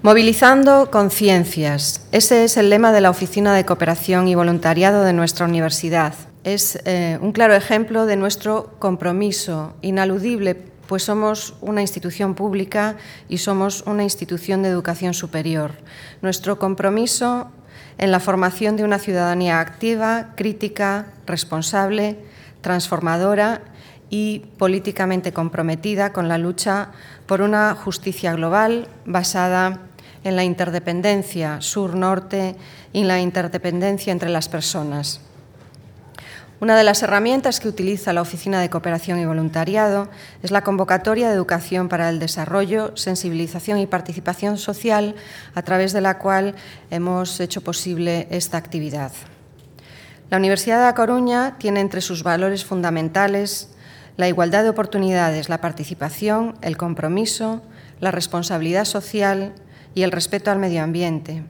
Movilizando conciencias. Ese es el lema de la Oficina de Cooperación y Voluntariado de nuestra universidad. Es eh, un claro ejemplo de nuestro compromiso inaludible, pues somos una institución pública y somos una institución de educación superior. Nuestro compromiso en la formación de una ciudadanía activa, crítica, responsable, transformadora y políticamente comprometida con la lucha por una justicia global basada en la interdependencia sur-norte y en la interdependencia entre las personas. Una de las herramientas que utiliza la Oficina de Cooperación y Voluntariado es la convocatoria de educación para el desarrollo, sensibilización y participación social, a través de la cual hemos hecho posible esta actividad. La Universidad de A Coruña tiene entre sus valores fundamentales la igualdad de oportunidades, la participación, el compromiso, la responsabilidad social, y el respeto al medio ambiente.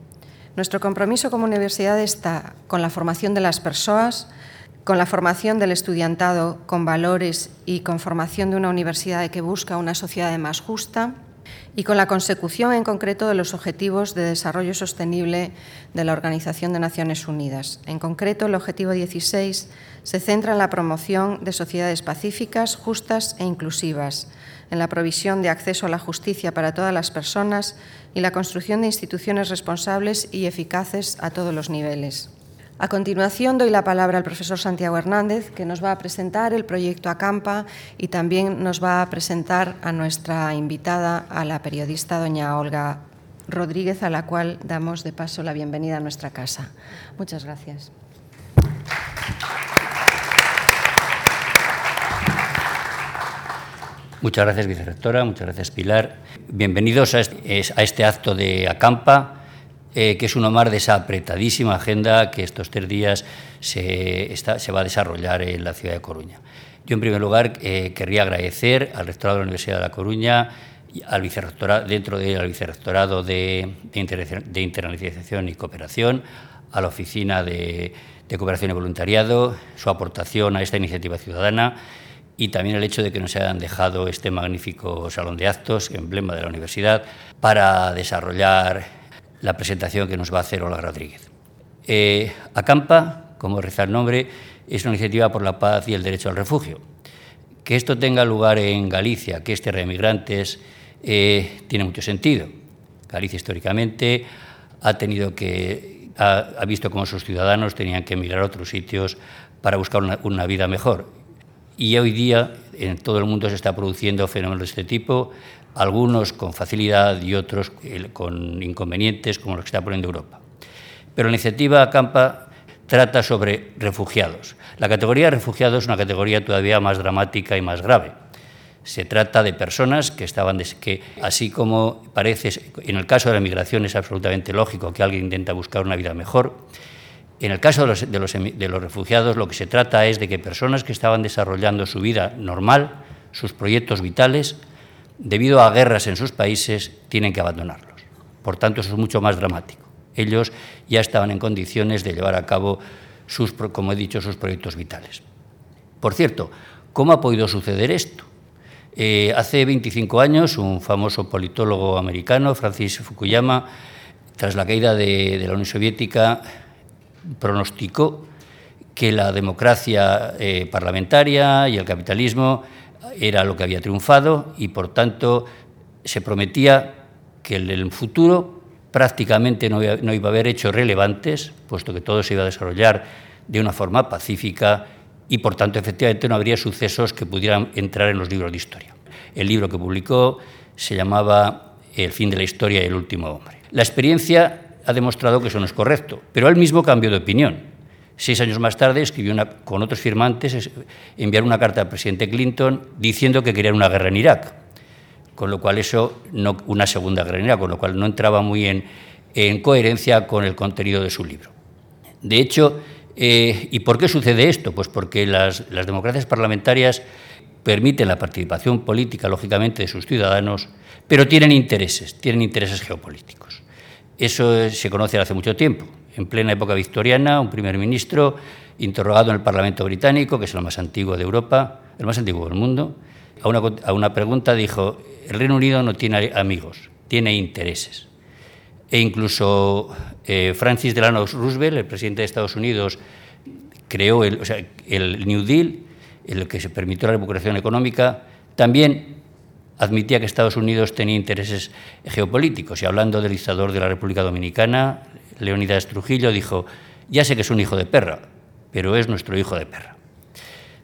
Nuestro compromiso como universidad está con la formación de las personas, con la formación del estudiantado con valores y con formación de una universidad que busca una sociedad más justa y con la consecución en concreto de los Objetivos de Desarrollo Sostenible de la Organización de Naciones Unidas. En concreto, el Objetivo 16 se centra en la promoción de sociedades pacíficas, justas e inclusivas, en la provisión de acceso a la justicia para todas las personas y la construcción de instituciones responsables y eficaces a todos los niveles. A continuación doy la palabra al profesor Santiago Hernández, que nos va a presentar el proyecto Acampa y también nos va a presentar a nuestra invitada, a la periodista doña Olga Rodríguez, a la cual damos de paso la bienvenida a nuestra casa. Muchas gracias. Muchas gracias, vicerectora. Muchas gracias, Pilar. Bienvenidos a este, acto de Acampa, eh, que es uno más de esa apretadísima agenda que estos tres días se, va a desarrollar en la ciudad de Coruña. Yo, en primer lugar, eh, querría agradecer al rectorado de la Universidad de La Coruña, al vicerrectorado, dentro del vicerrectorado de, de, internalización y cooperación, a la Oficina de Cooperación y Voluntariado, su aportación a esta iniciativa ciudadana y también el hecho de que nos hayan dejado este magnífico salón de actos, emblema de la universidad, para desarrollar la presentación que nos va a hacer Olga Rodríguez. Eh, Acampa, como reza el nombre, es una iniciativa por la paz y el derecho al refugio. Que esto tenga lugar en Galicia, que es tierra de migrantes, eh, tiene mucho sentido. Galicia históricamente ha tenido que ha, visto cómo sus ciudadanos tenían que emigrar a otros sitios para buscar una, una vida mejor y hoy día en todo el mundo se está produciendo fenómenos de este tipo, algunos con facilidad y otros con inconvenientes, como los que está poniendo Europa. Pero la iniciativa Acampa trata sobre refugiados. La categoría de refugiados es una categoría todavía más dramática y más grave. Se trata de personas que estaban, que así como parece, en el caso de la migración es absolutamente lógico que alguien intenta buscar una vida mejor, en el caso de los, refugiados, lo que se trata es de que personas que estaban desarrollando su vida normal, sus proyectos vitales, debido a guerras en sus países, tienen que abandonarlos. Por tanto, eso es mucho más dramático. Ellos ya estaban en condiciones de llevar a cabo, sus, como he dicho, sus proyectos vitales. Por cierto, ¿cómo ha podido suceder esto? Eh, hace 25 años, un famoso politólogo americano, Francis Fukuyama, tras la caída de la Unión Soviética, pronosticó que la democracia eh, parlamentaria y el capitalismo era lo que había triunfado y, por tanto, se prometía que en el futuro prácticamente no iba, a haber hechos relevantes, puesto que todo se iba a desarrollar de una forma pacífica y, por tanto, efectivamente no habría sucesos que pudieran entrar en los libros de historia. El libro que publicó se llamaba El fin de la historia y el último hombre. La experiencia ha demostrado que eso no es correcto, pero él mismo cambió de opinión. Seis años más tarde escribió con otros firmantes, enviar una carta al presidente Clinton diciendo que querían una guerra en Irak, con lo cual eso, una segunda guerra en Irak, con lo cual no entraba muy en, en coherencia con el contenido de su libro. De hecho, eh, ¿y por qué sucede esto? Pues porque las, las democracias parlamentarias permiten la participación política, lógicamente, de sus ciudadanos, pero tienen intereses, tienen intereses geopolíticos. Eso se conoce hace mucho tiempo. En plena época victoriana, un primer ministro interrogado en el Parlamento británico, que es el más antiguo de Europa, el más antiguo del mundo, a una, pregunta dijo, el Reino Unido no tiene amigos, tiene intereses. e incluso eh, Francis Delano Roosevelt, el presidente de Estados Unidos, creó el, el New Deal, el que se permitió la recuperación económica, también admitía que Estados Unidos tenía intereses geopolíticos. Y hablando del dictador de la República Dominicana, Leonidas Trujillo dijo, ya sé que es un hijo de perra, pero es nuestro hijo de perra.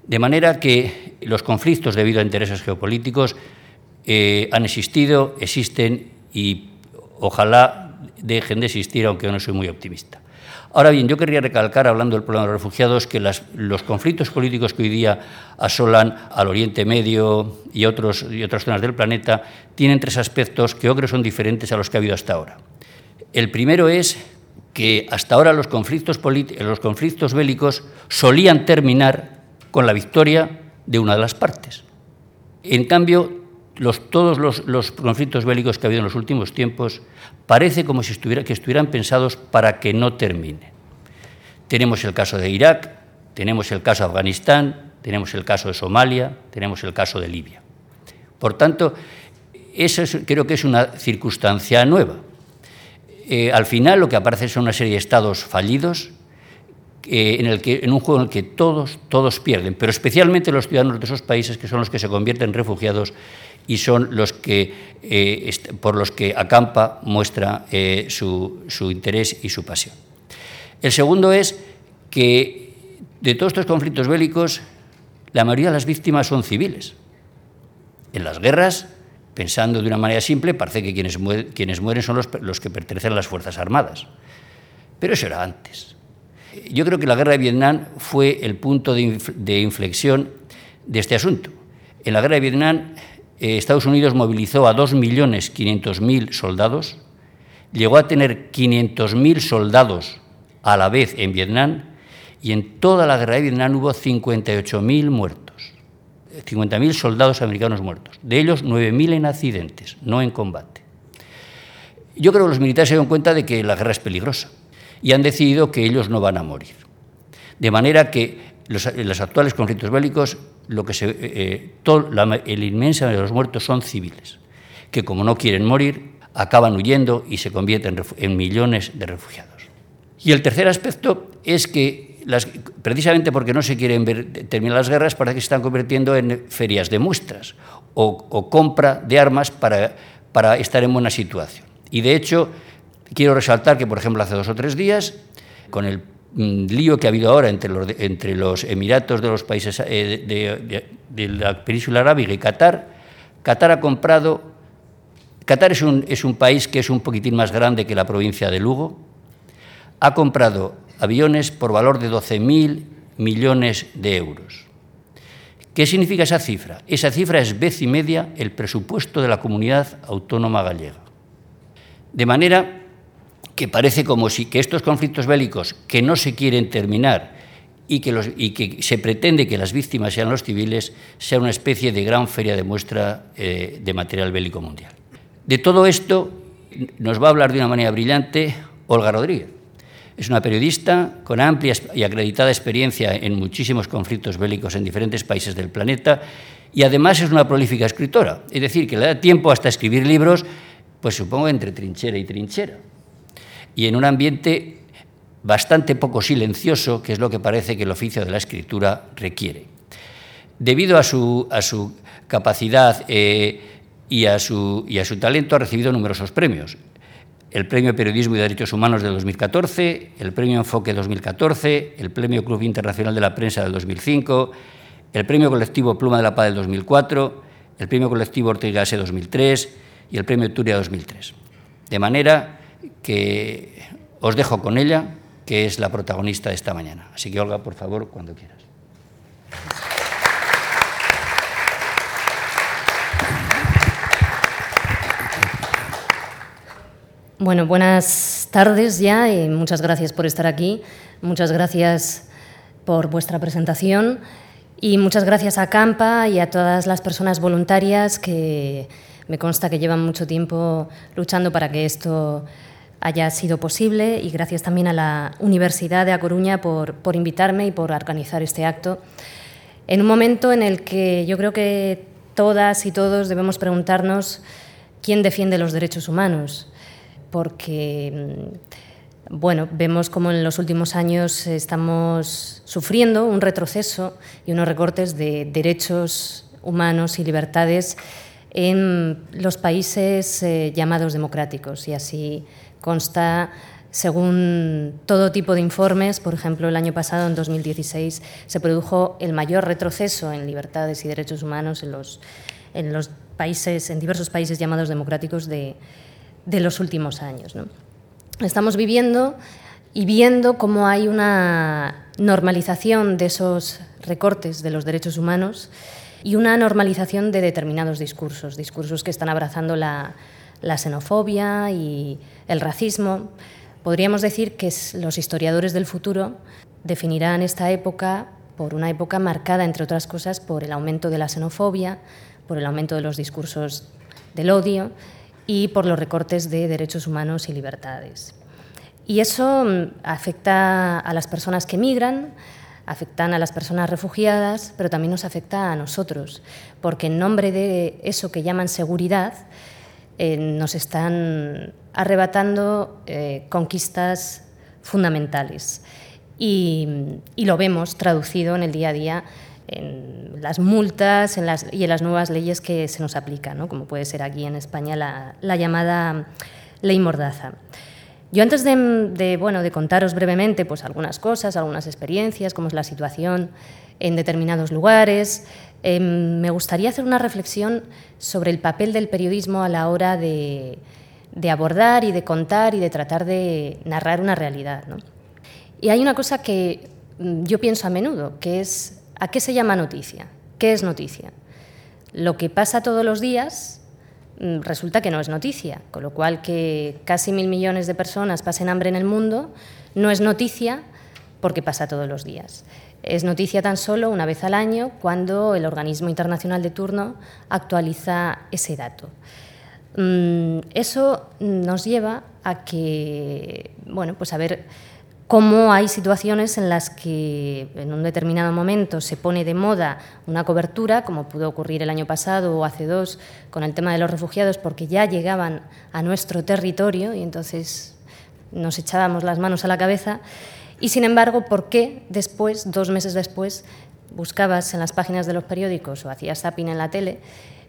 De manera que los conflictos debido a intereses geopolíticos eh, han existido, existen y ojalá dejen de existir, aunque yo no soy muy optimista. Ahora bien, yo querría recalcar, hablando del problema de los refugiados, que los conflictos políticos que hoy día asolan al Oriente Medio y, otras zonas del planeta tienen tres aspectos que yo creo son diferentes a los que ha habido hasta ahora. El primero es que hasta ahora los conflictos bélicos solían terminar con la victoria de una de las partes. En cambio, todos los, conflictos bélicos que ha habido en los últimos tiempos parece como si estuviera, que estuvieran pensados para que no termine. Tenemos el caso de Irak, tenemos el caso de Afganistán, tenemos el caso de Somalia, tenemos el caso de Libia. Por tanto, eso creo que es una circunstancia nueva. Eh, al final lo que aparece son una serie de estados fallidos eh, en, el que, en un juego en el que todos, todos pierden, pero especialmente los ciudadanos de esos países que son los que se convierten en refugiados y son los que, eh, por los que Acampa muestra eh, su, interés y su pasión. El segundo es que de todos estos conflictos bélicos, la mayoría de las víctimas son civiles. En las guerras, pensando de una manera simple, parece que quienes, mueren, son los, que pertenecen a las Fuerzas Armadas. Pero eso era antes. Yo creo que la guerra de Vietnam fue el punto de inflexión de este asunto. En la guerra de Vietnam eh, Estados Unidos movilizó a 2.500.000 soldados, llegó a tener 500.000 soldados a la vez en Vietnam y en toda la guerra de Vietnam hubo 58.000 muertos, 50.000 soldados americanos muertos, de ellos 9.000 en accidentes, no en combate. Yo creo que los militares se dieron cuenta de que la guerra es peligrosa y han decidido que ellos no van a morir. De manera que los, actuales conflictos bélicos, lo que eh, eh, el inmensa de los muertos son civiles, que como no quieren morir, acaban huyendo y se convierten en millones de refugiados. Y el tercer aspecto es que, precisamente porque no se quieren terminar las guerras, parece que se están convirtiendo en ferias de muestras o, o compra de armas para, para estar en buena situación. Y de hecho, quiero resaltar que, por ejemplo, hace dos o tres días, con el lío que ha habido ahora entre los, entre los Emiratos de los países eh, de, la península arábiga y Qatar, Qatar ha comprado, Qatar es un, es un país que es un poquitín más grande que la provincia de Lugo, ha comprado aviones por valor de 12.000 millones de euros. ¿Qué significa esa cifra? Esa cifra es vez y media el presupuesto de la comunidad autónoma gallega. De manera que parece como si que estos conflictos bélicos que no se quieren terminar y que, se pretende que las víctimas sean los civiles, sea una especie de gran feria de muestra eh, de material bélico mundial. De todo esto nos va a hablar de una manera brillante Olga Rodríguez. Es una periodista con amplia y acreditada experiencia en muchísimos conflictos bélicos en diferentes países del planeta y además es una prolífica escritora. Es decir, que le da tiempo hasta escribir libros, pues supongo entre trinchera y trinchera y en un ambiente bastante poco silencioso, que es lo que parece que el oficio de la escritura requiere. Debido a su, a su capacidad eh, y, a su, y a su talento, ha recibido numerosos premios. El Premio Periodismo y Derechos Humanos de 2014, el Premio Enfoque 2014, el Premio Club Internacional de la Prensa del 2005, el Premio Colectivo Pluma de la Paz del 2004, el Premio Colectivo Ortega S 2003 y el Premio Turia 2003. De manera que os dejo con ella, que es la protagonista de esta mañana. Así que, Olga, por favor, cuando quieras. Bueno, buenas tardes ya y muchas gracias por estar aquí. Muchas gracias por vuestra presentación y muchas gracias a Campa y a todas las personas voluntarias que me consta que llevan mucho tiempo luchando para que esto haya sido posible y gracias también a la Universidad de A Coruña por, por invitarme y por organizar este acto. En un momento en el que yo creo que todas y todos debemos preguntarnos quién defiende los derechos humanos, porque mm, bueno, vemos como en los últimos años estamos sufriendo un retroceso y unos recortes de derechos humanos y libertades en los países eh, llamados democráticos y así consta según todo tipo de informes, por ejemplo, el año pasado, en 2016, se produjo el mayor retroceso en libertades y derechos humanos en los, en los países, en diversos países llamados democráticos de, de los últimos años. Estamos viviendo y viendo cómo hay una normalización de esos recortes de los derechos humanos y una normalización de determinados discursos, discursos que están abrazando la, la xenofobia y el racismo. Podríamos decir que los historiadores del futuro definirán esta época por una época marcada, entre otras cosas, por el aumento de la xenofobia, por el aumento de los discursos del odio y por los recortes de derechos humanos y libertades. Y eso mm, afecta a las personas que migran, afectan a las personas refugiadas, pero también nos afecta a nosotros, porque en nombre de eso que llaman seguridad, eh, nos están arrebatando eh, conquistas fundamentales. Y, lo vemos traducido en el día a día en las multas en las, y en las nuevas leyes que se nos aplican, como puede ser aquí en España la, llamada ley Mordaza. Yo antes de, bueno, de contaros brevemente pues, algunas cosas, algunas experiencias, cómo es la situación en determinados lugares, Em, me gustaría hacer una reflexión sobre el papel del periodismo a la hora de, abordar y de contar y de tratar de narrar una realidad. Y hay una cosa que mm, yo pienso a menudo, que es ¿a qué se llama noticia? ¿Qué es noticia? Lo que pasa todos los días mm, resulta que no es noticia, con lo cual que casi mil millones de personas pasen hambre en el mundo no es noticia porque pasa todos los días. Es noticia tan solo una vez al año cuando el organismo internacional de turno actualiza ese dato. Mm, eso nos lleva a que, bueno, pues a ver cómo hay situaciones en las que en un determinado momento se pone de moda una cobertura, como pudo ocurrir el año pasado o hace dos con el tema de los refugiados, porque ya llegaban a nuestro territorio y entonces nos echábamos las manos a la cabeza. Y sin embargo, ¿por qué después, dos meses después, buscabas en las páginas de los periódicos o hacías zapping en la tele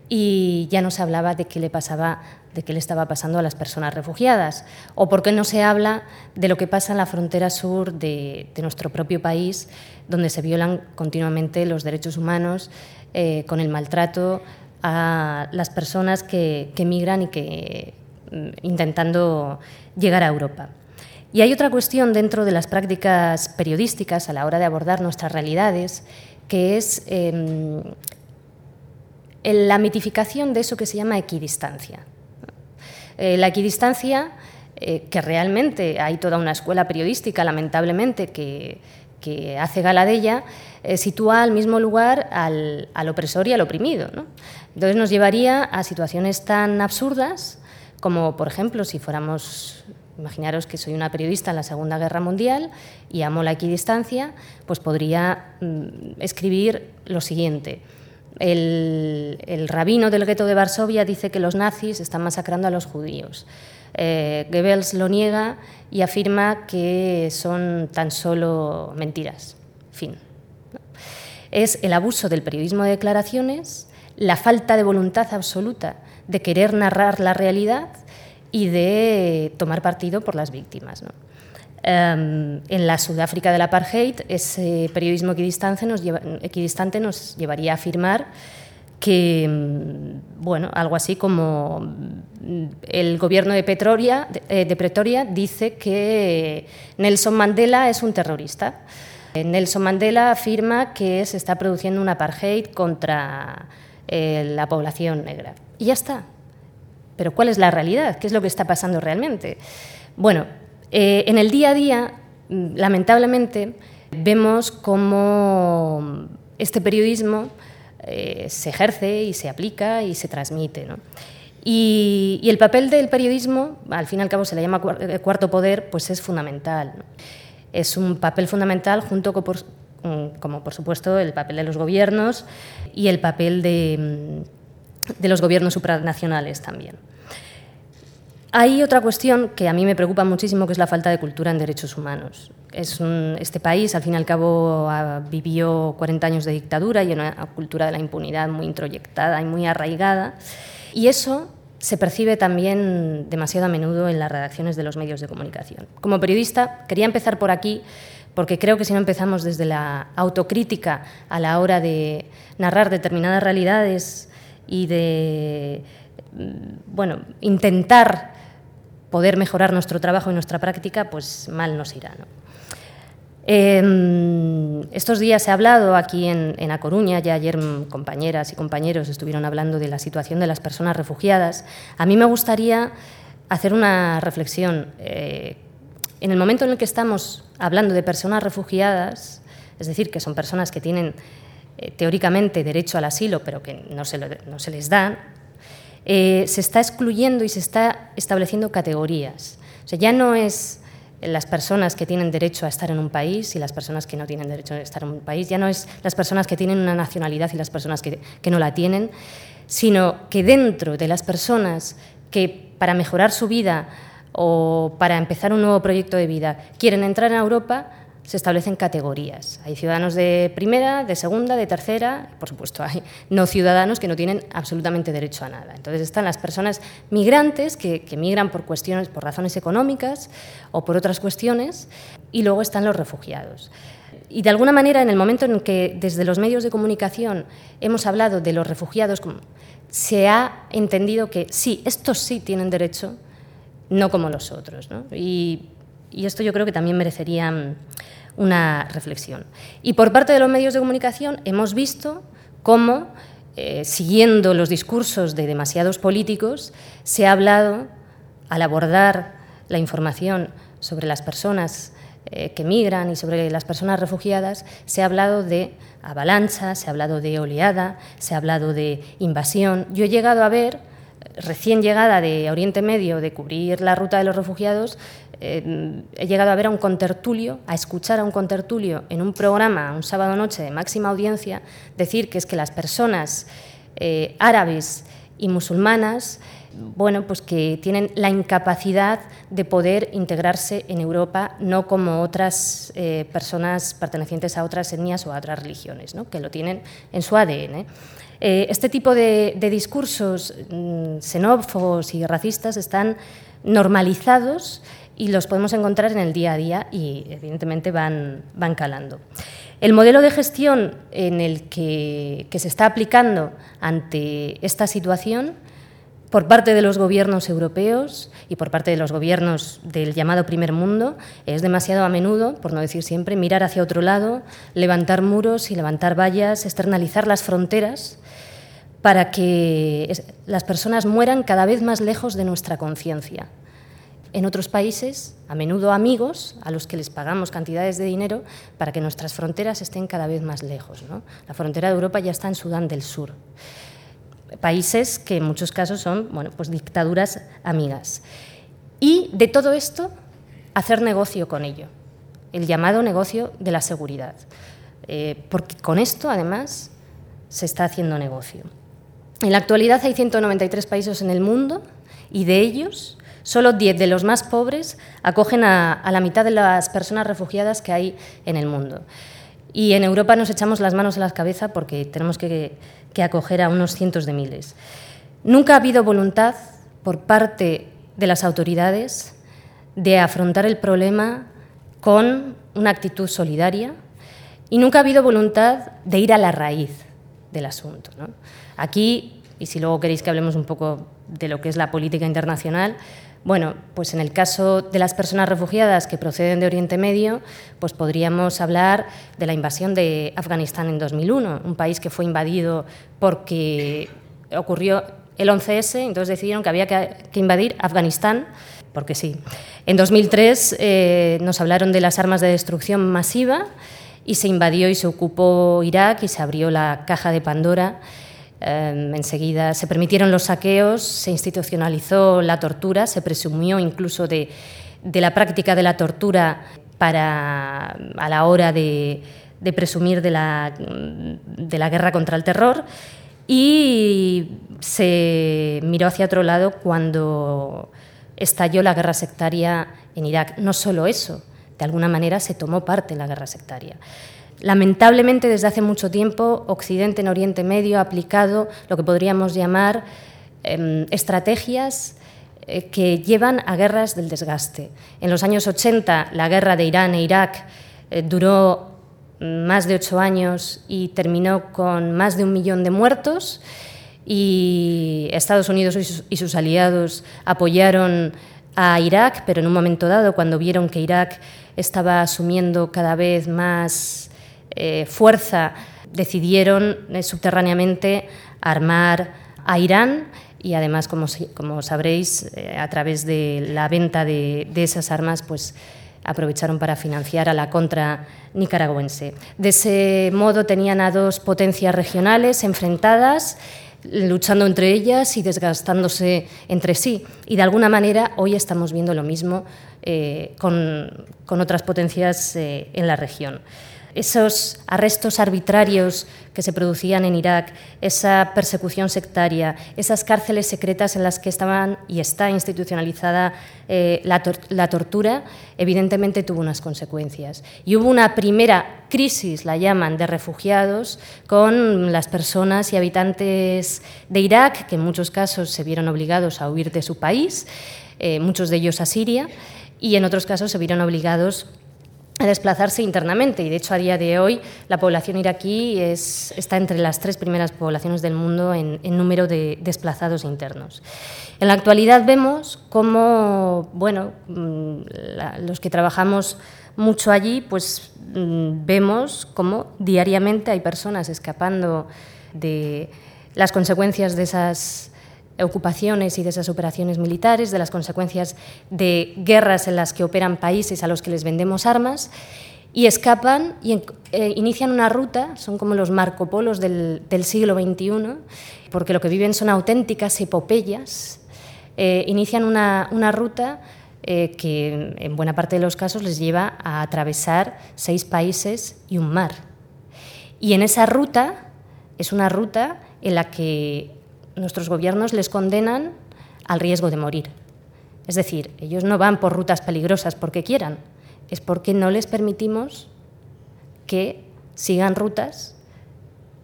y ya no se hablaba de qué le pasaba, de qué le estaba pasando a las personas refugiadas? ¿O por qué no se habla de lo que pasa en la frontera sur de, nuestro propio país, donde se violan continuamente los derechos humanos eh, con el maltrato a las personas que, que migran y que mm, intentando llegar a Europa? Y hay otra cuestión dentro de las prácticas periodísticas a la hora de abordar nuestras realidades, que es em, la mitificación de eso que se llama equidistancia. Eh, la equidistancia, eh, que realmente hay toda una escuela periodística, lamentablemente, que, hace gala de ella, eh, sitúa al mismo lugar al, opresor y al oprimido. Entonces nos llevaría a situaciones tan absurdas como, por ejemplo, si fuéramos Imaginaros que soy una periodista en la Segunda Guerra Mundial y amo la equidistancia, pues podría mm, escribir lo siguiente. El, rabino del gueto de Varsovia dice que los nazis están masacrando a los judíos. Eh, Goebbels lo niega y afirma que son tan solo mentiras. Fin. Es el abuso del periodismo de declaraciones, la falta de voluntad absoluta de querer narrar la realidad y de tomar partido por las víctimas. Em, en la Sudáfrica del apartheid, ese periodismo equidistante nos, equidistante nos llevaría a afirmar que, mm, bueno, algo así como mm, el gobierno de, Pretoria, eh, de Pretoria dice que Nelson Mandela es un terrorista. Nelson Mandela afirma que se está produciendo un apartheid contra eh, la población negra. Y ya está. Pero ¿cuál es la realidad? ¿Qué es lo que está pasando realmente? Bueno, eh, en el día a día, mm, lamentablemente, vemos cómo este periodismo eh, se ejerce y se aplica y se transmite. Y, el papel del periodismo, al fin y al cabo se le llama eh, cuarto poder, pues es fundamental. Es un papel fundamental junto con, mm, como por supuesto, el papel de los gobiernos y el papel de mm, de los gobiernos supranacionales también. Hay otra cuestión que a mí me preocupa muchísimo, que es la falta de cultura en derechos humanos. Es este país, al fin y al cabo, vivió 40 años de dictadura y una cultura de la impunidad muy introyectada y muy arraigada. Y eso se percibe también demasiado a menudo en las redacciones de los medios de comunicación. Como periodista, quería empezar por aquí porque creo que si no empezamos desde la autocrítica a la hora de narrar determinadas realidades y de mm, bueno, intentar poder mejorar nuestro trabajo y nuestra práctica, pues mal nos irá. Em, estos días se ha hablado aquí en, A Coruña, ya ayer compañeras y compañeros estuvieron hablando de la situación de las personas refugiadas. A mí me gustaría hacer una reflexión. Eh, en el momento en el que estamos hablando de personas refugiadas, es decir, que son personas que tienen eh, teóricamente derecho al asilo, pero que no se, no se les da, eh, se está excluyendo y se está estableciendo categorías. O sea, ya no es las personas que tienen derecho a estar en un país y las personas que no tienen derecho a estar en un país, ya no es las personas que tienen una nacionalidad y las personas que, que no la tienen, sino que dentro de las personas que para mejorar su vida o para empezar un nuevo proyecto de vida quieren entrar en Europa, se establecen categorías. Hay ciudadanos de primera, de segunda, de tercera, por supuesto hay no ciudadanos que no tienen absolutamente derecho a nada. Entonces están las personas migrantes que, que migran por cuestiones, por razones económicas o por otras cuestiones, y luego están los refugiados. Y de alguna manera, en el momento en que desde los medios de comunicación hemos hablado de los refugiados, se ha entendido que sí, estos sí tienen derecho, no como los otros. ¿no? Y esto yo creo que también merecería una reflexión. Y por parte de los medios de comunicación hemos visto cómo, eh, siguiendo los discursos de demasiados políticos, se ha hablado, al abordar la información sobre las personas eh, que migran y sobre las personas refugiadas, se ha hablado de avalancha, se ha hablado de oleada, se ha hablado de invasión. Yo he llegado a ver, recién llegada de Oriente Medio, de cubrir la ruta de los refugiados, eh, he llegado a ver a un contertulio, a escuchar a un contertulio en un programa, un sábado noche de máxima audiencia, decir que es que las personas eh, árabes y musulmanas, bueno, pues que tienen la incapacidad de poder integrarse en Europa, no como otras eh, personas pertenecientes a otras etnias o a otras religiones, ¿no? que lo tienen en su ADN. este tipo de, de discursos mm, xenófobos y racistas están normalizados y los podemos encontrar en el día a día y evidentemente van, van calando. El modelo de gestión en el que, se está aplicando ante esta situación por parte de los gobiernos europeos y por parte de los gobiernos del llamado primer mundo es demasiado a menudo, por no decir siempre, mirar hacia otro lado, levantar muros y levantar vallas, externalizar las fronteras para que las personas mueran cada vez más lejos de nuestra conciencia en otros países, a menudo amigos, a los que les pagamos cantidades de dinero para que nuestras fronteras estén cada vez más lejos. La frontera de Europa ya está en Sudán del Sur. Países que en muchos casos son bueno, pues dictaduras amigas. Y de todo esto, hacer negocio con ello, el llamado negocio de la seguridad. Eh, porque con esto, además, se está haciendo negocio. En la actualidad hay 193 países en el mundo y de ellos Solo 10 de los más pobres acogen a, la mitad de las personas refugiadas que hay en el mundo. Y en Europa nos echamos las manos a la cabeza porque tenemos que, acoger a unos cientos de miles. Nunca ha habido voluntad por parte de las autoridades de afrontar el problema con una actitud solidaria y nunca ha habido voluntad de ir a la raíz del asunto. Aquí, y si luego queréis que hablemos un poco de lo que es la política internacional, bueno, pues en el caso de las personas refugiadas que proceden de Oriente Medio, pues podríamos hablar de la invasión de Afganistán en 2001, un país que fue invadido porque ocurrió el 11S, entonces decidieron que había que, invadir Afganistán, porque sí. En 2003 eh, nos hablaron de las armas de destrucción masiva y se invadió y se ocupó Irak y se abrió la caja de Pandora Em, enseguida se permitieron los saqueos, se institucionalizó la tortura, se presumió incluso de, la práctica de la tortura para, a la hora de, presumir de la, de la guerra contra el terror y se miró hacia otro lado cuando estalló la guerra sectaria en Irak. No solo eso, de alguna manera se tomó parte en la guerra sectaria. Lamentablemente, desde hace mucho tiempo, Occidente en Oriente Medio ha aplicado lo que podríamos llamar em, estrategias eh, que llevan a guerras del desgaste. En los años 80, la guerra de Irán e Irak eh, duró más de ocho años y terminó con más de un millón de muertos y Estados Unidos y sus, aliados apoyaron a Irak, pero en un momento dado, cuando vieron que Irak estaba asumiendo cada vez más eh, fuerza, decidieron eh, subterráneamente armar a Irán y además, como, sabréis, eh, a través de la venta de, esas armas, pues aprovecharon para financiar a la contra nicaragüense. De ese modo tenían a dos potencias regionales enfrentadas luchando entre ellas y desgastándose entre sí. Y de alguna manera hoy estamos viendo lo mismo eh, con, otras potencias en la región esos arrestos arbitrarios que se producían en Irak, esa persecución sectaria, esas cárceles secretas en las que estaban y está institucionalizada eh, la, tortura, evidentemente tuvo unas consecuencias. Y hubo una primera crisis, la llaman, de refugiados con las personas y habitantes de Irak, que en muchos casos se vieron obligados a huir de su país, eh, muchos de ellos a Siria, y en otros casos se vieron obligados desplazarse internamente y de hecho a día de hoy la población iraquí es, está entre las tres primeras poblaciones del mundo en, número de desplazados internos. En la actualidad vemos cómo, bueno, mm, los que trabajamos mucho allí, pues mm, vemos cómo diariamente hay personas escapando de las consecuencias de esas ocupaciones y de esas operaciones militares, de las consecuencias de guerras en las que operan países a los que les vendemos armas, y escapan y eh, inician una ruta, son como los Marco Polos del, siglo XXI, porque lo que viven son auténticas epopeyas, eh, inician una, ruta eh, que en buena parte de los casos les lleva a atravesar seis países y un mar. Y en esa ruta es una ruta en la que nuestros gobiernos les condenan al riesgo de morir. Es decir, ellos no van por rutas peligrosas porque quieran, es porque no les permitimos que sigan rutas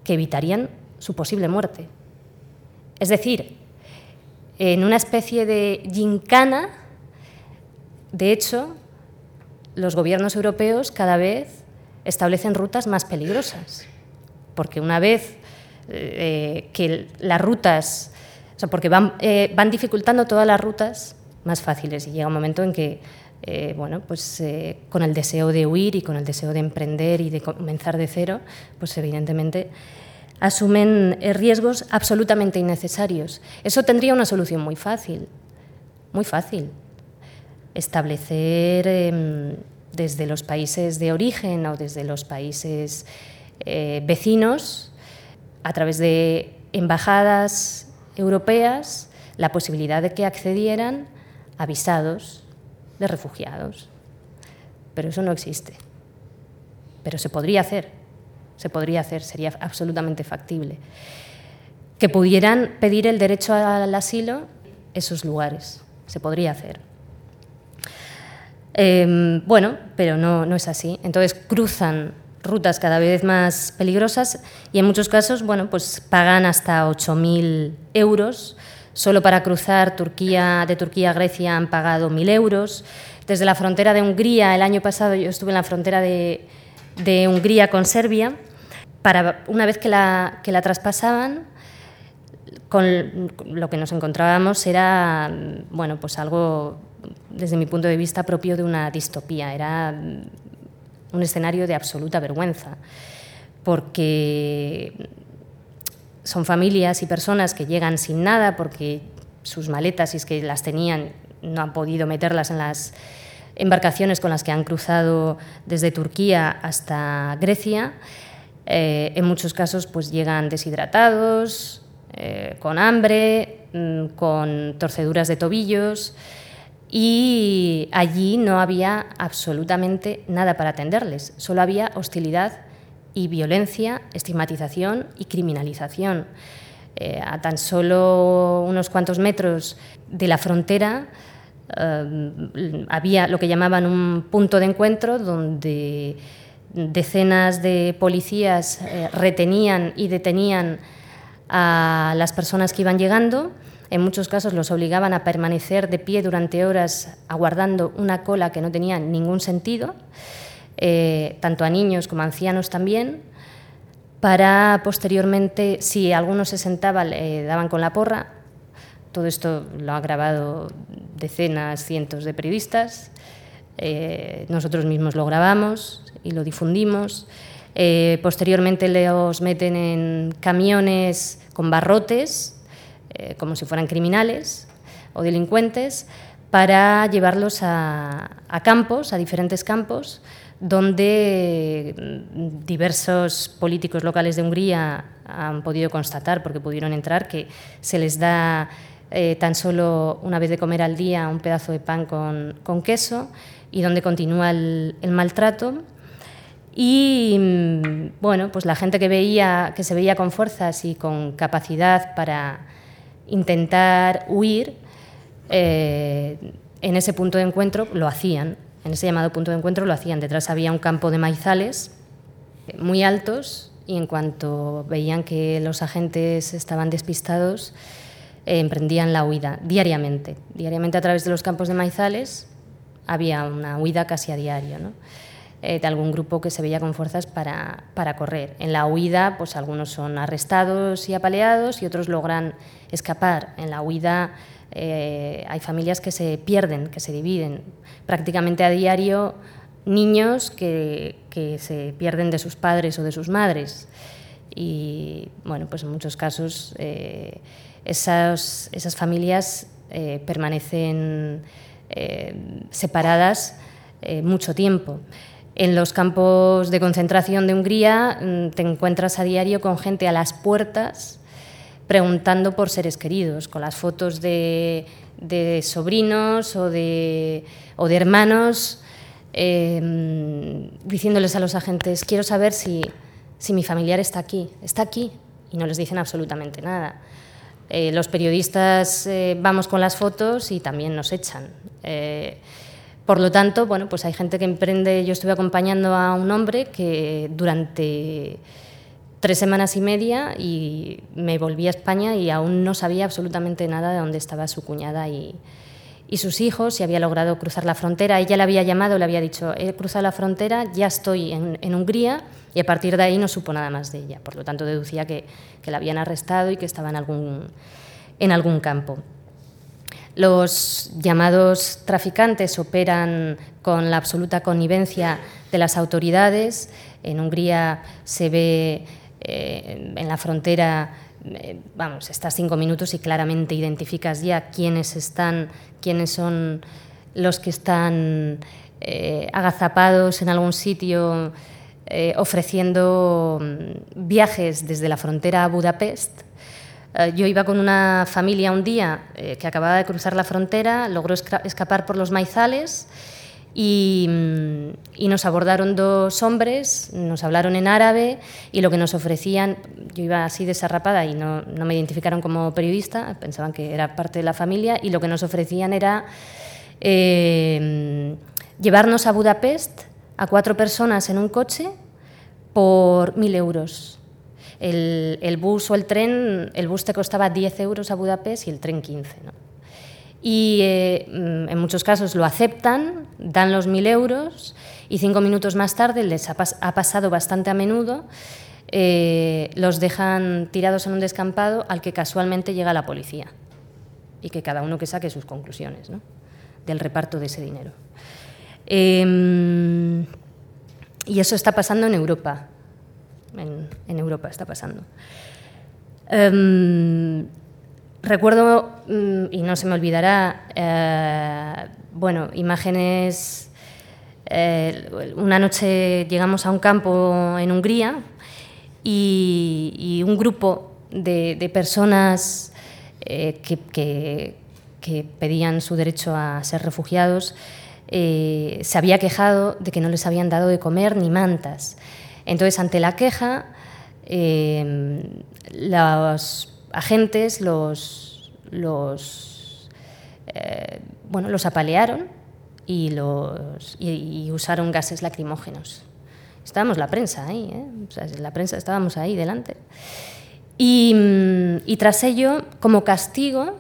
que evitarían su posible muerte. Es decir, en una especie de gincana, de hecho, los gobiernos europeos cada vez establecen rutas más peligrosas, porque una vez eh, que las rutas, o sea, porque van, eh, van dificultando todas las rutas más fáciles y llega un momento en que, eh, bueno, pues con el deseo de huir y con el deseo de emprender y de comenzar de cero, pues evidentemente asumen riesgos absolutamente innecesarios. Eso tendría una solución muy fácil, muy fácil. Establecer em, desde los países de origen o desde los países vecinos a través de embajadas europeas la posibilidad de que accedieran a visados de refugiados. Pero eso no existe. Pero se podría hacer, se podría hacer, sería absolutamente factible. Que pudieran pedir el derecho al asilo esos lugares, se podría hacer. Em, bueno, pero no, no es así. Entonces cruzan rutas cada vez más peligrosas y en muchos casos bueno, pues pagan hasta 8.000 euros. Solo para cruzar Turquía, de Turquía a Grecia han pagado 1.000 euros. Desde la frontera de Hungría, el año pasado yo estuve en la frontera de, de Hungría con Serbia, para, una vez que la, que la traspasaban, con lo que nos encontrábamos era bueno, pues algo, desde mi punto de vista, propio de una distopía. Era un escenario de absoluta vergüenza, porque son familias y personas que llegan sin nada porque sus maletas, si es que las tenían, no han podido meterlas en las embarcaciones con las que han cruzado desde Turquía hasta Grecia. Eh, en muchos casos pues llegan deshidratados, eh, con hambre, mm, con torceduras de tobillos y allí no había absolutamente nada para atenderles, solo había hostilidad y violencia, estigmatización y criminalización. Eh, a tan solo unos cuantos metros de la frontera había lo que llamaban un punto de encuentro donde decenas de policías retenían y detenían a las personas que iban llegando. En muchos casos los obligaban a permanecer de pie durante horas aguardando una cola que no tenía ningún sentido, eh, tanto a niños como a ancianos también, para posteriormente, si alguno se sentaba, le daban con la porra. Todo esto lo ha grabado decenas, cientos de periodistas. Eh, nosotros mismos lo grabamos y lo difundimos. Eh, posteriormente los meten en camiones con barrotes, eh, como si fueran criminales o delincuentes, para llevarlos a, campos, a diferentes campos, donde mm, diversos políticos locales de Hungría han podido constatar, porque pudieron entrar, que se les da eh, tan solo una vez de comer al día un pedazo de pan con, queso y donde continúa el maltrato. Y mm, bueno, pues la gente que veía, que se veía con fuerzas y con capacidad para intentar huir, eh, en ese punto de encuentro lo hacían, en ese llamado punto de encuentro lo hacían. Detrás había un campo de maizales muy altos y en cuanto veían que los agentes estaban despistados, eh, emprendían la huida diariamente. Diariamente a través de los campos de maizales había una huida casi a diario. Eh, de algún grupo que se veía con fuerzas para, para, correr. En la huida, pues algunos son arrestados y apaleados y otros logran escapar. En la huida eh, hay familias que se pierden, que se dividen. Prácticamente a diario, niños que, que se pierden de sus padres o de sus madres. Y bueno, pues en muchos casos eh, esas, esas, familias permanecen separadas mucho tiempo. En los campos de concentración de Hungría mm, te encuentras a diario con gente a las puertas preguntando por seres queridos, con las fotos de, sobrinos o de, hermanos, em, diciéndoles a los agentes, quiero saber si, mi familiar está aquí, está aquí, y no les dicen absolutamente nada. Eh, los periodistas eh, vamos con las fotos y también nos echan. Por lo tanto, bueno, pues hay gente que emprende. Yo estuve acompañando a un hombre que durante tres semanas y media y me volví a España y aún no sabía absolutamente nada de dónde estaba su cuñada y, sus hijos, y había logrado cruzar la frontera. Ella le había llamado, le había dicho, he cruzado la frontera, ya estoy en, Hungría, y a partir de ahí no supo nada más de ella. Por lo tanto, deducía que, la habían arrestado y que estaba en algún campo. Los llamados traficantes operan con la absoluta connivencia de las autoridades. En Hungría se ve eh, en la frontera, eh, vamos, estás cinco minutos y claramente identificas ya quiénes están, quiénes son los que están eh, agazapados en algún sitio ofreciendo mm, viajes desde la frontera a Budapest yo iba con una familia un día eh, que acababa de cruzar la frontera, logró escapar por los maizales y, mm, y, nos abordaron dos hombres, nos hablaron en árabe y lo que nos ofrecían, yo iba así desarrapada y no, no me identificaron como periodista, pensaban que era parte de la familia y lo que nos ofrecían era eh, llevarnos a Budapest a cuatro personas en un coche por mil euros. El, bus o el tren, el bus te costaba 10 euros a Budapest y el tren 15. Y eh, en muchos casos lo aceptan, dan los 1.000 euros y cinco minutos más tarde, les ha, pasado bastante a menudo, eh, los dejan tirados en un descampado al que casualmente llega la policía y que cada uno que saque sus conclusiones del reparto de ese dinero. Em, y eso está pasando en Europa en, Europa está pasando. Em, recuerdo, mm, y no se me olvidará, eh, bueno, imágenes. Eh, una noche llegamos a un campo en Hungría y, un grupo de, personas eh, que, pedían su derecho a ser refugiados se había quejado de que no les habían dado de comer ni mantas. Entonces, ante la queja, eh, los agentes, los, eh, bueno, los apalearon y, usaron gases lacrimógenos. Estábamos la prensa ahí, ¿eh? la prensa estábamos ahí delante. Y, tras ello, como castigo,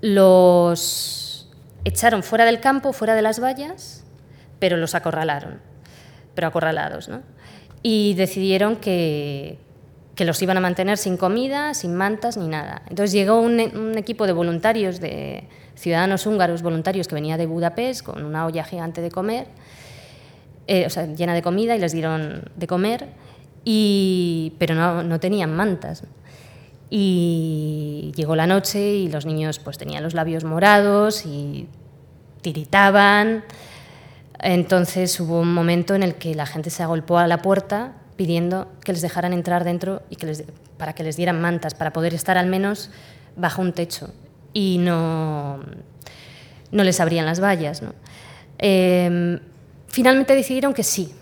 los echaron fuera del campo, fuera de las vallas, pero los acorralaron, pero acorralados, ¿no? Y decidieron que, que los iban a mantener sin comida, sin mantas ni nada. Entonces llegó un, equipo de voluntarios, de ciudadanos húngaros voluntarios que venía de Budapest con una olla gigante de comer, eh, o sea, llena de comida y les dieron de comer, y, pero no, no tenían mantas. Y llegó la noche y los niños pues tenían los labios morados y tiritaban. Entonces hubo un momento en el que la gente se agolpó a la puerta pidiendo que les dejaran entrar dentro y que les, para que les dieran mantas, para poder estar al menos bajo un techo y no, no les abrían las vallas. Em, finalmente decidieron que sí.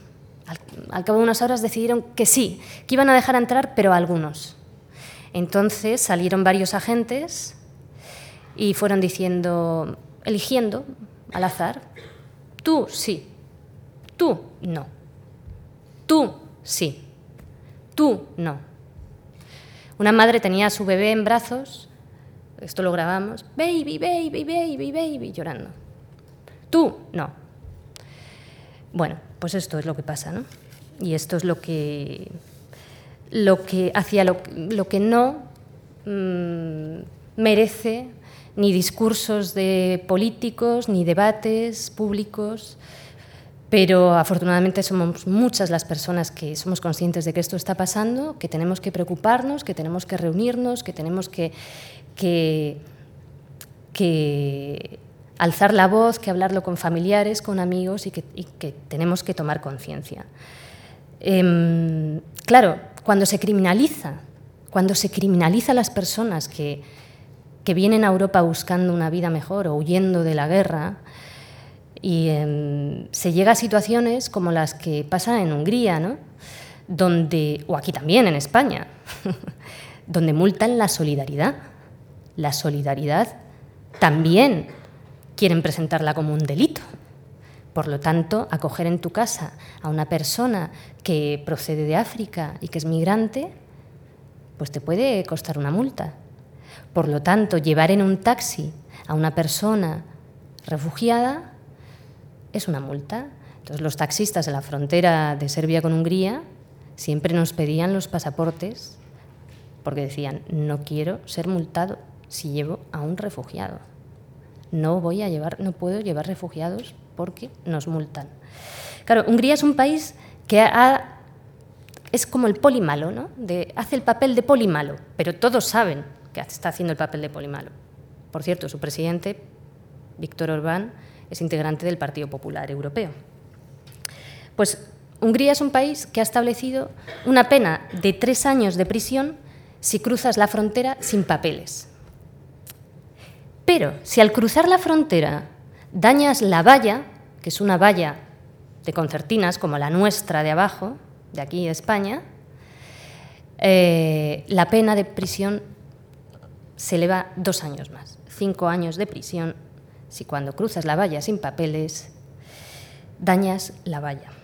Al, cabo de unas horas decidieron que sí, que iban a dejar entrar, pero a algunos. Entonces salieron varios agentes y fueron diciendo, eligiendo al azar, tú sí, tú no, tú Sí. Tú no. Una madre tenía a su bebé en brazos, esto lo grabamos, baby, baby, baby, baby, llorando. Tú no. Bueno, pues esto es lo que pasa, ¿no? Y esto es lo que, lo que hacia lo, que no mm, merece ni discursos de políticos, ni debates públicos, pero afortunadamente somos muchas las personas que somos conscientes de que esto está pasando, que tenemos que preocuparnos, que tenemos que reunirnos, que tenemos que, que, alzar la voz, que hablarlo con familiares, con amigos y que, tenemos que tomar conciencia. Em, claro, cuando se criminaliza, cuando se criminaliza a las personas que, que vienen a Europa buscando una vida mejor o huyendo de la guerra, y em, se llega a situaciones como las que pasan en Hungría, ¿no? donde, o aquí también en España, donde multan la solidaridad. La solidaridad también quieren presentarla como un delito. Por lo tanto, acoger en tu casa a una persona que procede de África y que es migrante, pues te puede costar una multa. Por lo tanto, llevar en un taxi a una persona refugiada es una multa. Entonces los taxistas en la frontera de Serbia con Hungría siempre nos pedían los pasaportes porque decían, no quiero ser multado si llevo a un refugiado. No voy a llevar, no puedo llevar refugiados porque nos multan. Claro, Hungría es un país que es como el poli malo, ¿no? Hace el papel de poli malo, pero todos saben que está haciendo el papel de poli malo. Por cierto, su presidente, Víctor Orbán, es integrante del Partido Popular Europeo. Pues Hungría es un país que ha establecido una pena de tres años de prisión si cruzas la frontera sin papeles. Pero si al cruzar la frontera dañas la valla, que es una valla de concertinas como la nuestra de abajo, de aquí de España, eh, la pena de prisión se eleva dos años más, cinco años de prisión si cuando cruzas la valla sin papeles dañas la valla.